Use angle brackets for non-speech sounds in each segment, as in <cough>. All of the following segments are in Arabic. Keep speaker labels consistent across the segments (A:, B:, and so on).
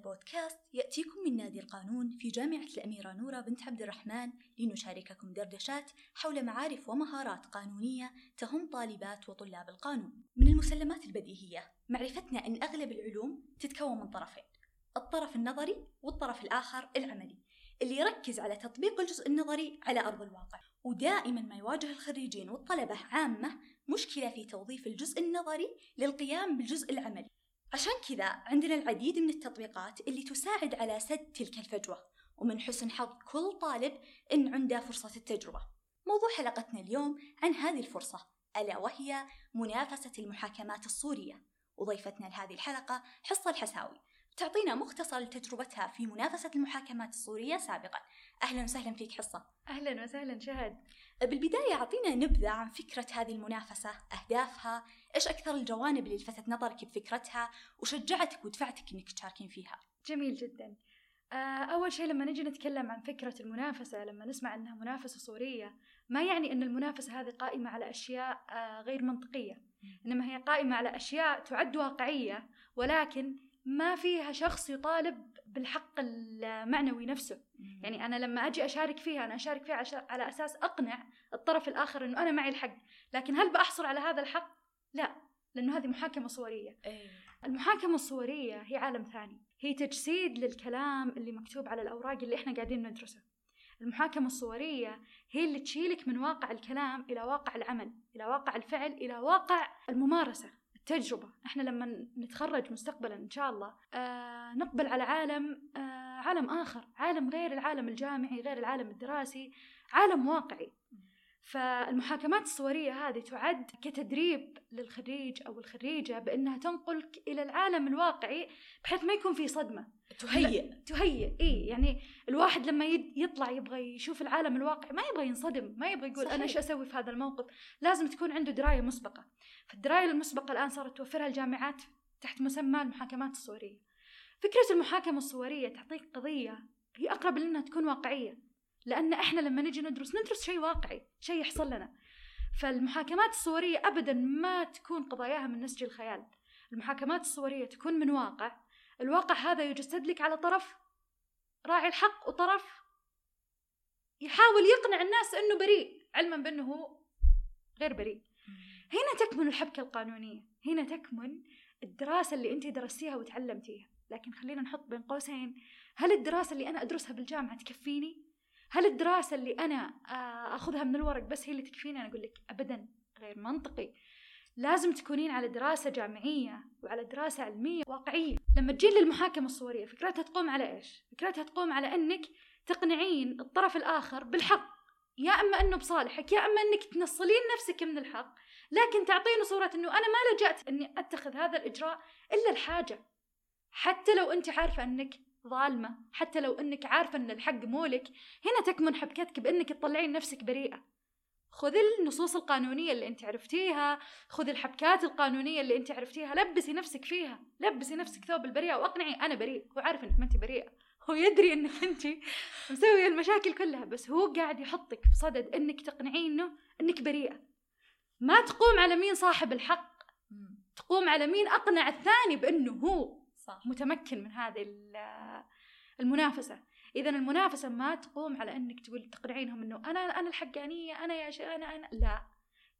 A: بودكاست يأتيكم من نادي القانون في جامعة الأميرة نورة بنت عبد الرحمن لنشارككم دردشات حول معارف ومهارات قانونية تهم طالبات وطلاب القانون. من المسلمات البديهية معرفتنا أن أغلب العلوم تتكون من طرفين، الطرف النظري والطرف الآخر العملي، اللي يركز على تطبيق الجزء النظري على أرض الواقع. ودائما ما يواجه الخريجين والطلبة عامة مشكلة في توظيف الجزء النظري للقيام بالجزء العملي عشان كذا عندنا العديد من التطبيقات اللي تساعد على سد تلك الفجوة ومن حسن حظ كل طالب إن عنده فرصة التجربة. موضوع حلقتنا اليوم عن هذه الفرصة ألا وهي منافسة المحاكمات الصورية وضيفتنا لهذه الحلقة حصة الحساوي. تعطينا مختصر لتجربتها في منافسة المحاكمات الصورية سابقا. أهلا وسهلا فيك حصة.
B: أهلا وسهلا شهد.
A: بالبداية أعطينا نبذة عن فكرة هذه المنافسة أهدافها إيش أكثر الجوانب اللي لفتت نظرك بفكرتها وشجعتك ودفعتك إنك تشاركين فيها؟
B: جميل جدا. آه، أول شيء لما نجي نتكلم عن فكرة المنافسة لما نسمع أنها منافسة صورية ما يعني أن المنافسة هذه قائمة على أشياء آه، غير منطقية. إنما هي قائمة على أشياء تعد واقعية ولكن ما فيها شخص يطالب بالحق المعنوي نفسه. يعني أنا لما أجي أشارك فيها أنا أشارك فيها على أساس أقنع الطرف الآخر أنه أنا معي الحق. لكن هل بأحصل على هذا الحق؟ لا لأنه هذه محاكمة صورية.
A: أيه.
B: المحاكمة الصورية هي عالم ثاني. هي تجسيد للكلام اللي مكتوب على الأوراق اللي إحنا قاعدين ندرسه. المحاكمة الصورية هي اللي تشيلك من واقع الكلام إلى واقع العمل إلى واقع الفعل إلى واقع الممارسة التجربة. إحنا لما نتخرج مستقبلا إن شاء الله آه نقبل على عالم آه عالم آخر عالم غير العالم الجامعي غير العالم الدراسي عالم واقعي. فالمحاكمات الصورية هذه تعد كتدريب للخريج أو الخريجة بأنها تنقلك إلى العالم الواقعي بحيث ما يكون في صدمة.
A: تهيئ.
B: تهيئ. إي يعني الواحد لما يطلع يبغى يشوف العالم الواقعي ما يبغى ينصدم ما يبغى يقول صحيح. أنا إيش أسوي في هذا الموقف؟ لازم تكون عنده دراية مسبقة. فالدراية المسبقة الآن صارت توفرها الجامعات تحت مسمى المحاكمات الصورية. فكرة المحاكمة الصورية تعطيك قضية هي أقرب لأنها تكون واقعية. لأن إحنا لما نجي ندرس ندرس شيء واقعي شيء يحصل لنا. فالمحاكمات الصورية أبدا ما تكون قضاياها من نسج الخيال. المحاكمات الصورية تكون من واقع. الواقع هذا يجسد لك على طرف راعي الحق وطرف يحاول يقنع الناس أنه بريء علما بأنه هو غير بريء. هنا تكمن الحبكة القانونية. هنا تكمن الدراسة اللي أنت درستيها وتعلمتيها. لكن خلينا نحط بين قوسين. هل الدراسة اللي أنا أدرسها بالجامعة تكفيني؟ هل الدراسة اللي أنا آه، أخذها من الورق بس هي اللي تكفيني؟ أنا أقول لك أبدا غير منطقي. لازم تكونين على دراسة جامعية وعلى دراسة علمية واقعية. لما تجين للمحاكمة الصورية فكرتها تقوم على إيش؟ فكرتها تقوم على أنك تقنعين الطرف الآخر بالحق. يا إما أنه بصالحك يا إما أنك تنصلين نفسك من الحق. لكن تعطينه صورة أنه أنا ما لجأت أني أتخذ هذا الإجراء إلا الحاجة. حتى لو أنت عارفة أنك ظالمة حتى لو أنك عارفة أن الحق مولك هنا تكمن حبكتك بأنك تطلعين نفسك بريئة. خذ النصوص القانونية اللي أنت عرفتيها خذ الحبكات القانونية اللي أنت عرفتيها لبسي نفسك فيها لبسي نفسك ثوب البريئة وأقنعي أنا بريء هو عارف أنك ما أنت بريئة. هو يدري أنك أنت مسوية المشاكل كلها بس هو قاعد يحطك في صدد أنك تقنعينه أنك بريئة. ما تقوم على مين صاحب الحق تقوم على مين أقنع الثاني بأنه هو. صح. متمكن من هذه المنافسة. إذا المنافسة ما تقوم على أنك تقول تقنعينهم أنه أنا أنا الحقانية أنا يا شيء أنا أنا لا.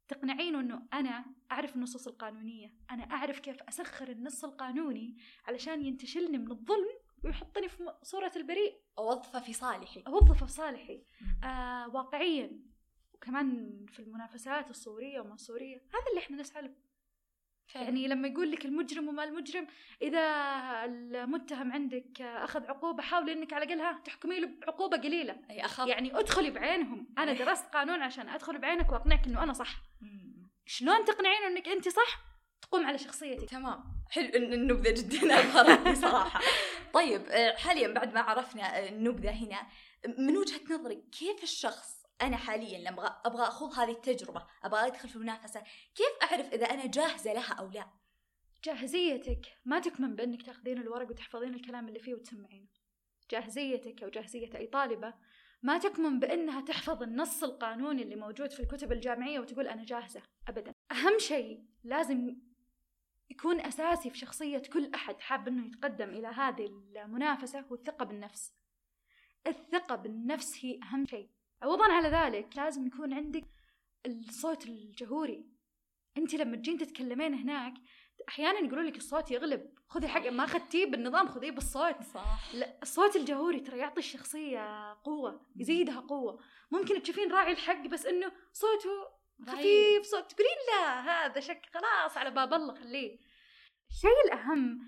B: تقنعينه أنه أنا أعرف النصوص القانونية أنا أعرف كيف أسخر النص القانوني علشان ينتشلني من الظلم ويحطني في صورة البريء.
A: أوظفه في صالحي.
B: أوظفه في صالحي. آه واقعيا. وكمان في المنافسات الصورية وما الصورية هذا اللي إحنا نسعى له. يعني لما يقول لك المجرم وما المجرم إذا المتهم عندك أخذ عقوبة حاولي إنك على الأقل تحكمي له بعقوبة قليلة.
A: أي أخذ.
B: يعني ادخلي بعينهم. أنا درست قانون عشان أدخل بعينك وأقنعك إنه أنا صح. شلون تقنعينه إنك أنت صح؟ تقوم على شخصيتك.
A: تمام. حلو النبذة جدا <laughs> أبهرتني صراحة. طيب آه، حاليا بعد ما عرفنا النبذة هنا من وجهة نظرك كيف الشخص أنا حاليا لما أبغى أخوض هذه التجربة أبغى أدخل في المنافسه كيف أعرف إذا أنا جاهزة لها أو لا؟
B: جاهزيتك. ما تكمن بأنك تأخذين الورق وتحفظين الكلام اللي فيه وتسمعينه. جاهزيتك أو جاهزية أي طالبة ما تكمن بأنها تحفظ النص القانوني اللي موجود في الكتب الجامعية وتقول أنا جاهزة. ابدا. أهم شيء لازم يكون أساسي في شخصية كل أحد حاب أنه يتقدم إلى هذه المنافسة هو الثقة بالنفس. الثقة بالنفس هي أهم شيء. عوضا على ذلك لازم يكون عندك الصوت الجهوري. انت لما تجين تتكلمين هناك أحيانا يقولوا لك الصوت يغلب. خذي حق ما أخذتيه بالنظام خذيه بالصوت.
A: صح.
B: لا الصوت الجهوري ترى يعطي الشخصية قوة يزيدها قوة. ممكن تشوفين راعي الحق بس إنه صوته خفيف صوت تقولين لا هذا شك خلاص على باب الله خليه. الشيء الأهم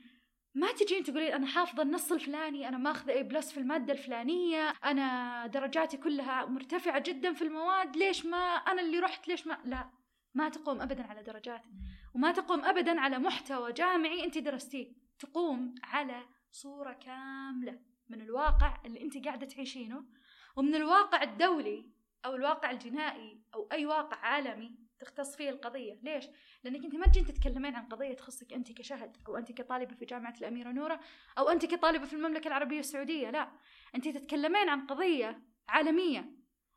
B: ما تجين تقولين أنا حافظة النص الفلاني أنا ماخذة اي بلس في المادة الفلانية أنا درجاتي كلها مرتفعة جدا في المواد ليش ما أنا اللي رحت ليش ما؟ لا ما تقوم ابدا على درجات وما تقوم ابدا على محتوى جامعي أنت درستيه. تقوم على صورة كاملة من الواقع اللي أنت قاعدة تعيشينه ومن الواقع الدولي أو الواقع الجنائي أو أي واقع عالمي تختص فيه القضية. ليش؟ لأنك أنت ما تجين تتكلمين عن قضية تخصك أنت كشهد أو أنت كطالبة في جامعة الأميرة نورة أو أنت كطالبة في المملكة العربية السعودية لا. أنت تتكلمين عن قضية عالمية.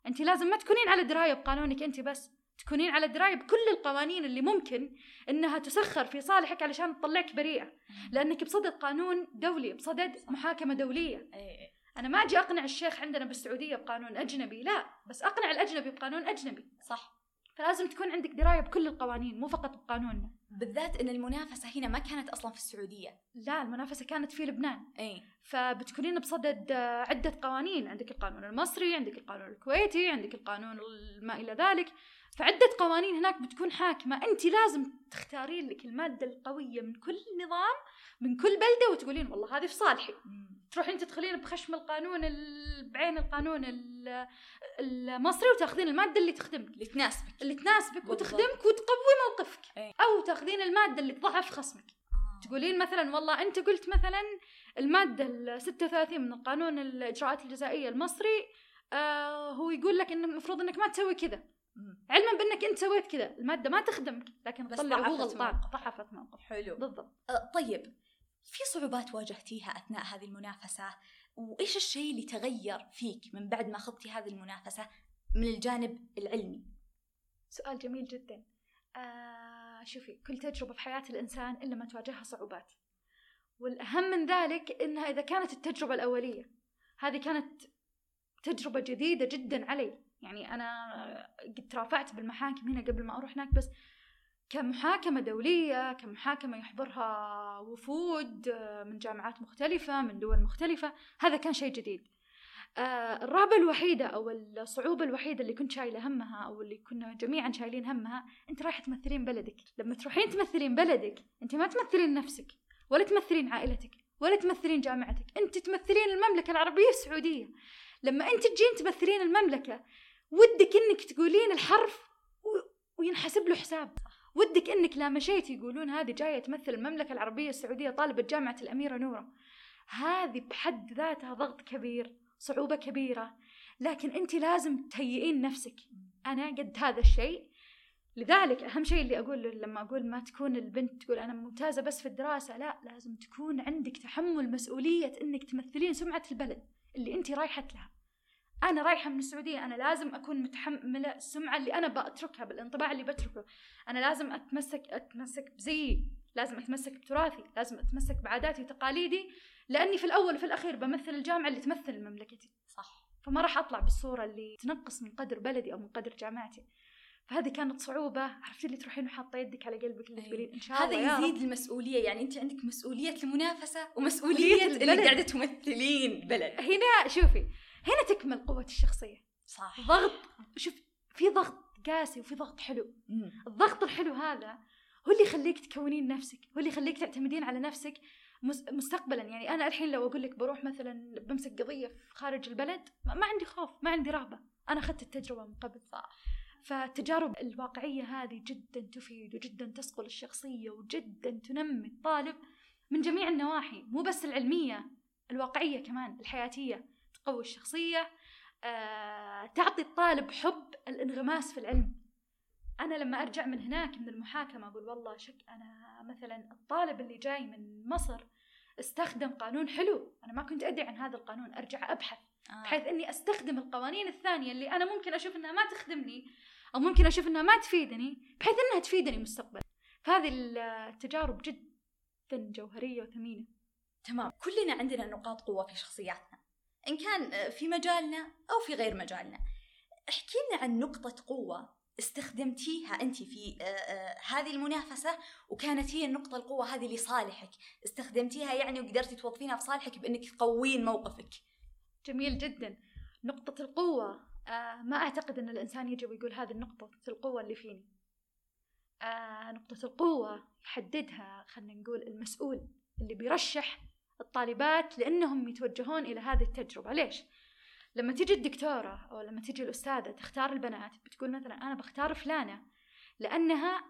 B: أنت لازم ما تكونين على دراية بقانونك أنت بس تكونين على دراية بكل القوانين اللي ممكن إنها تسخر في صالحك علشان تطلعك بريئة. لأنك بصدد قانون دولي بصدد محاكمة دولية.
A: إيه.
B: أنا ما أجي أقنع الشيخ عندنا بالسعودية بقانون أجنبي لا. بس أقنع الأجنبي بقانون أجنبي.
A: صح.
B: فلازم تكون عندك دراية بكل القوانين مو فقط بقانوننا.
A: بالذات إن المنافسة هنا ما كانت أصلا في السعودية.
B: لا المنافسة كانت في لبنان.
A: إي.
B: فبتكونين بصدد آه، عدة قوانين عندك القانون المصري عندك القانون الكويتي عندك القانون ما إلى ذلك. فعدة قوانين هناك بتكون حاكمة. أنت لازم تختارين لك المادة القوية من كل نظام من كل بلدة وتقولين والله هذه في صالحي. تروحين تدخلين بخشم القانون ال- بعين القانون ال- المصري وتاخذين المادة اللي تخدمك.
A: اللي تناسبك.
B: اللي تناسبك
A: بالضبط.
B: وتخدمك وتقوي موقفك.
A: إيه.
B: أو تاخذين المادة اللي تضعف خصمك. تقولين مثلا والله أنت قلت مثلا المادة ال 36 من القانون الإجراءات الجزائية المصري آه هو يقول لك إن المفروض إنك ما تسوي كذا. علما بأنك أنت سويت كذا. المادة ما تخدمك لكن
A: بس
B: تطلع هو
A: ضعفت
B: غلطان. ضعفت موقف.
A: حلو.
B: بالضبط.
A: أه، طيب. في صعوبات واجهتيها أثناء هذه المنافسة؟ وإيش الشيء اللي تغير فيك من بعد ما خضتي هذه المنافسة من الجانب العلمي؟
B: سؤال جميل جدا. آه شوفي كل تجربة في حياة الإنسان إلا ما تواجهها صعوبات. والأهم من ذلك إنها إذا كانت التجربة الأولية هذه كانت تجربة جديدة جدا علي. يعني أنا قد ترافعت بالمحاكم هنا قبل ما أروح هناك بس كمحاكمة دولية كمحاكمة يحضرها وفود آه، من جامعات مختلفة من دول مختلفة. هذا كان شيء جديد. آه، الرهبة الوحيدة أو الصعوبة الوحيدة اللي كنت شايلة همها أو اللي كنا جميعا شايلين همها أنت رايحة تمثلين بلدك. لما تروحين تمثلين بلدك أنت ما تمثلين نفسك ولا تمثلين عائلتك ولا تمثلين جامعتك. أنت تمثلين المملكة العربية السعودية. لما أنت تجين تمثلين المملكة ودك إنك تقولين الحرف وينحسب له حساب. ودك إنك لا مشيتي يقولون هذه جاية تمثل المملكة العربية السعودية طالبة جامعة الأميرة نورة هذه بحد ذاتها ضغط كبير صعوبة كبيرة. لكن أنت لازم تهيئين نفسك. أنا قد هذا الشيء. لذلك أهم شيء اللي أقول لما أقول ما تكون البنت تقول أنا ممتازة بس في الدراسة لا لازم تكون عندك تحمل مسؤولية أنك تمثلين سمعة البلد اللي أنت رايحة لها. أنا رايحة من السعودية أنا لازم أكون متحملة السمعة اللي أنا بتركها بالانطباع اللي بتركه. أنا لازم أتمسك أتمسك بزيي لازم أتمسك بتراثي لازم أتمسك بعاداتي وتقاليدي لأني في الأول وفي الأخير بمثل الجامعة اللي تمثل مملكتي
A: صح.
B: فما راح أطلع بالصورة اللي تنقص من قدر بلدي أو من قدر جامعتي. فهذه كانت صعوبة. عرفتي اللي تروحين وحاطة يدك على قلبك اللي
A: أي.
B: تقولين إن شاء الله
A: هذا يزيد. المسؤولية. يعني أنت عندك مسؤولية المنافسة
B: مسؤولية
A: ومسؤولية اللي. قاعدة تمثلين بلد.
B: هنا شوفي هنا تكمل قوة الشخصية.
A: صح.
B: ضغط شوف في ضغط قاسي وفي ضغط حلو. الضغط الحلو هذا هو اللي يخليك تكونين نفسك هو اللي يخليك تعتمدين على نفسك مس- مستقبلا. يعني أنا الحين لو أقول لك بروح مثلا بمسك قضية في خارج البلد ما ما عندي خوف ما عندي رهبه أنا أخذت التجربة من قبل.
A: صح.
B: فالتجارب الواقعية هذه جدا تفيد وجدا تصقل الشخصية وجدا تنمي الطالب من جميع النواحي مو بس العلمية الواقعية كمان الحياتية. تقوي الشخصية آه، تعطي الطالب حب الانغماس في العلم. أنا لما أرجع من هناك من المحاكمة أقول والله شك أنا مثلا الطالب اللي جاي من مصر استخدم قانون حلو أنا ما كنت أدري عن هذا القانون أرجع أبحث
A: آه.
B: بحيث إني أستخدم القوانين الثانية اللي أنا ممكن أشوف إنها ما تخدمني أو ممكن أشوف إنها ما تفيدني بحيث إنها تفيدني مستقبلا. فهذه التجارب جدا جوهرية وثمينة.
A: تمام. كلنا عندنا نقاط قوة في شخصياتنا. إن كان في مجالنا أو في غير مجالنا. احكي لنا عن نقطة قوة استخدمتيها أنت في هذه المنافسة وكانت هي النقطة القوة هذه لصالحك استخدمتيها يعني وقدرتي توظفينها في صالحك بأنك تقوين موقفك.
B: جميل جدا. نقطة القوة آه ما أعتقد أن الإنسان يجي ويقول هذه النقطة القوة اللي فيني. آه نقطة القوة يحددها خلينا نقول المسؤول اللي بيرشح الطالبات لأنهم يتوجهون إلى هذه التجربة. ليش؟ لما تجي الدكتورة أو لما تجي الأستاذة تختار البنات بتقول مثلا أنا بختار فلانة لأنها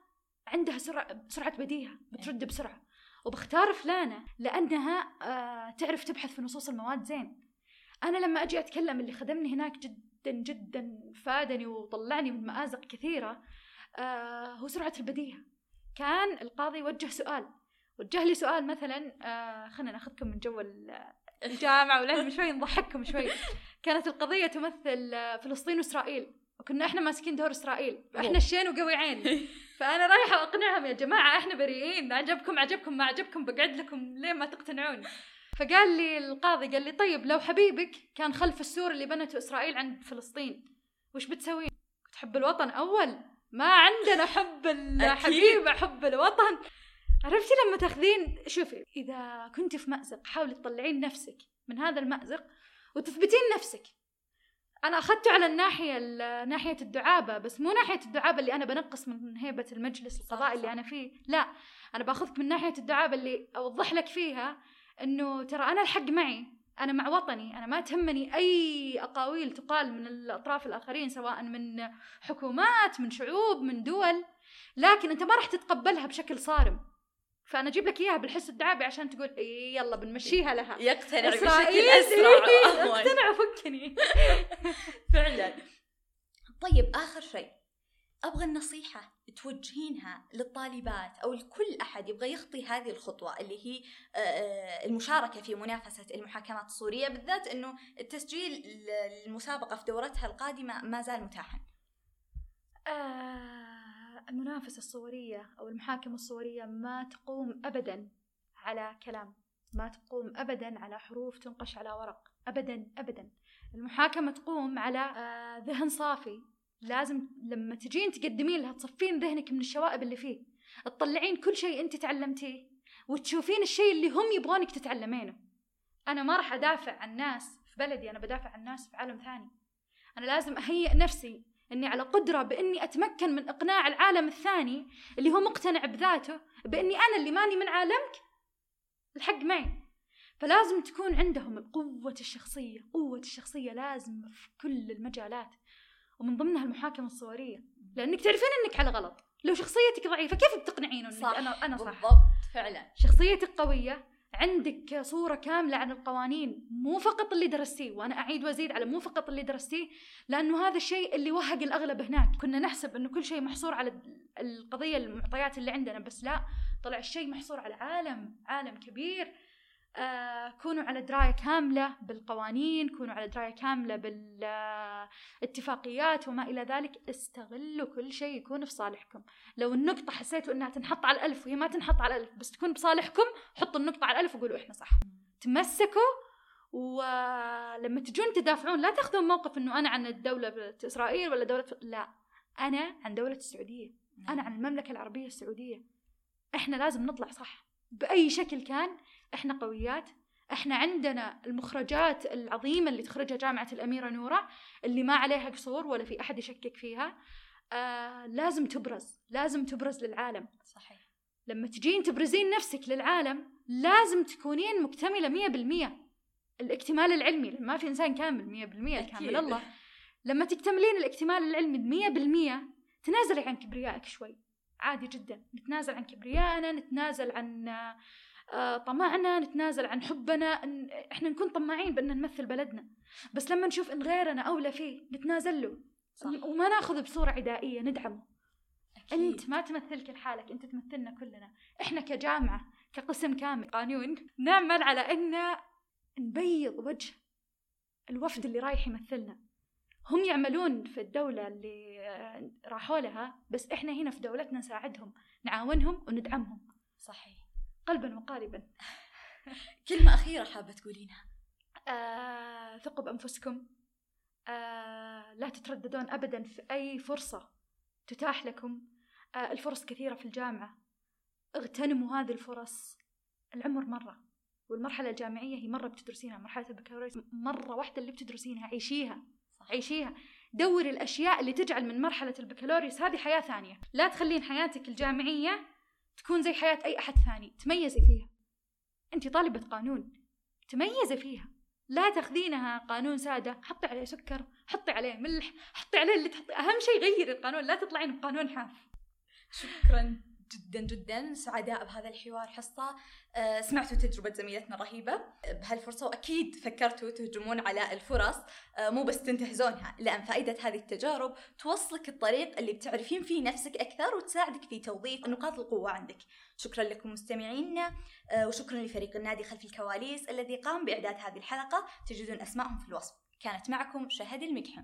B: عندها سرعة سرعة بديهة بترد بسرعة. وبختار فلانة لأنها آه تعرف تبحث في نصوص المواد زين. أنا لما أجي أتكلم اللي خدمني هناك جدا جدا فادني وطلعني من مآزق كثيرة آه هو سرعة البديهة. كان القاضي وجه سؤال وجه لي سؤال مثلا آه خلينا ناخذكم من جو الجامعة ولازم شوي نضحككم شوي. كانت القضية تمثل فلسطين وإسرائيل. وكنا إحنا ماسكين دور إسرائيل. إحنا الشين وقوي عين <laughs> فأنا رايحة أقنعهم يا جماعة إحنا بريئين. عجبكم عجبكم ما عجبكم بقعد لكم لين ما تقتنعون؟ فقال لي القاضي قال لي طيب لو حبيبك كان خلف السور اللي بنته إسرائيل عند فلسطين وش بتسوين؟ تحب الوطن أول؟ ما عندنا حب الحبيب حب الوطن. عرفتي لما تاخذين شوفي إذا كنت في مأزق حاولي تطلعين نفسك من هذا المأزق وتثبتين نفسك. أنا أخذته على الناحية ناحية الدعابة بس مو ناحية الدعابة اللي أنا بنقص من هيبة المجلس القضائي اللي أنا فيه. لا أنا بأخذك من ناحية الدعابة اللي أوضح لك فيها إنه ترى أنا الحق معي. أنا مع وطني. أنا ما تهمني أي أقاويل تقال من الأطراف الآخرين سواء من حكومات من شعوب من دول. لكن أنت ما راح تتقبلها بشكل صارم. فأنا أجيب لك إياها بالحس الدعابي عشان تقول إيه يلا بنمشيها لها.
A: يقتنع بشكل أسرع. <laughs>
B: يقتنع فكني <laughs>
A: فعلا. طيب آخر شيء. أبغى النصيحة توجهينها للطالبات أو لكل أحد يبغى يخطي هذه الخطوة اللي هي المشاركة في منافسة المحاكمات الصوريه بالذات إنه التسجيل المسابقة في دورتها القادمة ما زال متاحا.
B: آه المنافسة الصورية أو المحاكمة الصورية ما تقوم أبدا على كلام ما تقوم أبدا على حروف تنقش على ورق أبدا أبدا. المحاكمة تقوم على آه ذهن صافي. لازم لما تجين تقدمين لها تصفين ذهنك من الشوائب اللي فيه. تطلعين كل شيء أنت تعلمتيه وتشوفين الشيء اللي هم يبغونك تتعلمينه. أنا ما راح أدافع عن ناس في بلدي أنا بدافع عن ناس في عالم ثاني. أنا لازم أهيئ نفسي إني على قدرة بإني أتمكن من إقناع العالم الثاني اللي هو مقتنع بذاته بإني أنا اللي ماني من عالمك؟ الحق معي. فلازم تكون عندهم قوة الشخصية قوة الشخصية لازم في كل المجالات ومن ضمنها المحاكمة الصورية. لأنك تعرفين أنك على غلط. لو شخصيتك ضعيفة كيف بتقنعينه أنك
A: صح.
B: أنا أنا صح
A: بالضبط فعلا.
B: شخصيتك قوية عندك صورة كاملة عن القوانين مو فقط اللي درستيه وأنا أعيد وأزيد على مو فقط اللي درستيه لأنه هذا الشيء اللي وهق الأغلب هناك. كنا نحسب أنه كل شيء محصور على القضية المعطيات اللي عندنا بس لا طلع الشيء محصور على عالم عالم كبير. آه كونوا على دراية كاملة بالقوانين كونوا على دراية كاملة بالاتفاقيات وما إلى ذلك استغلوا كل شيء يكون في صالحكم. لو النقطة حسيتوا أنها تنحط على الألف وهي ما تنحط على الألف بس تكون بصالحكم حطوا النقطة على الألف وقولوا إحنا صح. تمسكوا ولما تجون تدافعون لا تاخذون موقف إنه أنا عن الدولة إسرائيل ولا دولة لا. أنا عن دولة السعودية. أنا عن المملكة العربية السعودية. إحنا لازم نطلع صح. بأي شكل كان إحنا قويات. إحنا عندنا المخرجات العظيمة اللي تخرجها جامعة الأميرة نوره اللي ما عليها قصور ولا في أحد يشكك فيها. آه لازم تبرز لازم تبرز للعالم.
A: صحيح.
B: لما تجين تبرزين نفسك للعالم لازم تكونين مكتملة مية بالمية. الاكتمال العلمي لأن ما في إنسان كامل مية بالمية الكامل الله. لما تكتملين الاكتمال العلمي مية بالمية تنازلي عن كبريائك شوي. عادي جدا. نتنازل عن كبريائنا نتنازل عن طمعنا نتنازل عن حبنا إن إحنا نكون طماعين بان نمثل بلدنا. بس لما نشوف إن غيرنا أولى فيه نتنازل له. صح. وما ناخذ بصورة عدائية ندعمه. أكيد. أنت ما تمثلك لحالك أنت تمثلنا كلنا. إحنا كجامعة كقسم كامل. قانون نعمل على إن نبيض وجه الوفد اللي رايح يمثلنا. هم يعملون في الدولة اللي راحوا لها بس إحنا هنا في دولتنا نساعدهم نعاونهم وندعمهم.
A: صحيح.
B: قلبا وقالبا. <laughs>
A: كلمة أخيرة حابة تقولينها.
B: آه، ثقوا بأنفسكم. آه، لا تترددون أبدا في أي فرصة تتاح لكم. آه، الفرص كثيرة في الجامعة. اغتنموا هذه الفرص العمر مرة والمرحلة الجامعية هي مرة بتدرسينها مرحلة البكالوريوس مرة واحدة اللي بتدرسينها. عيشيها. عيشيها. دوري الأشياء اللي تجعل من مرحلة البكالوريوس هذه حياة ثانية. لا تخلين حياتك الجامعية تكون زي حياة أي أحد ثاني تميزي فيها. أنت طالبة قانون تميزي فيها. لا تاخذينها قانون سادة حطي عليه سكر حطي عليه ملح حطي عليه اللي تحطي. أهم شيء غيري القانون لا تطلعين بقانون حاف.
A: شكرا. جدا جدا سعداء بهذا الحوار حصة. أه سمعتوا تجربة زميلتنا الرهيبة بهالفرصة وأكيد فكرتوا تهجمون على الفرص. أه مو بس تنتهزونها لأن فائدة هذه التجارب توصلك الطريق اللي بتعرفين فيه نفسك أكثر وتساعدك في توظيف نقاط القوة عندك. شكرا لكم مستمعينا. وشكرا لفريق النادي خلف الكواليس الذي قام بإعداد هذه الحلقة. تجدون أسمائهم في الوصف. كانت معكم شهد المكحم.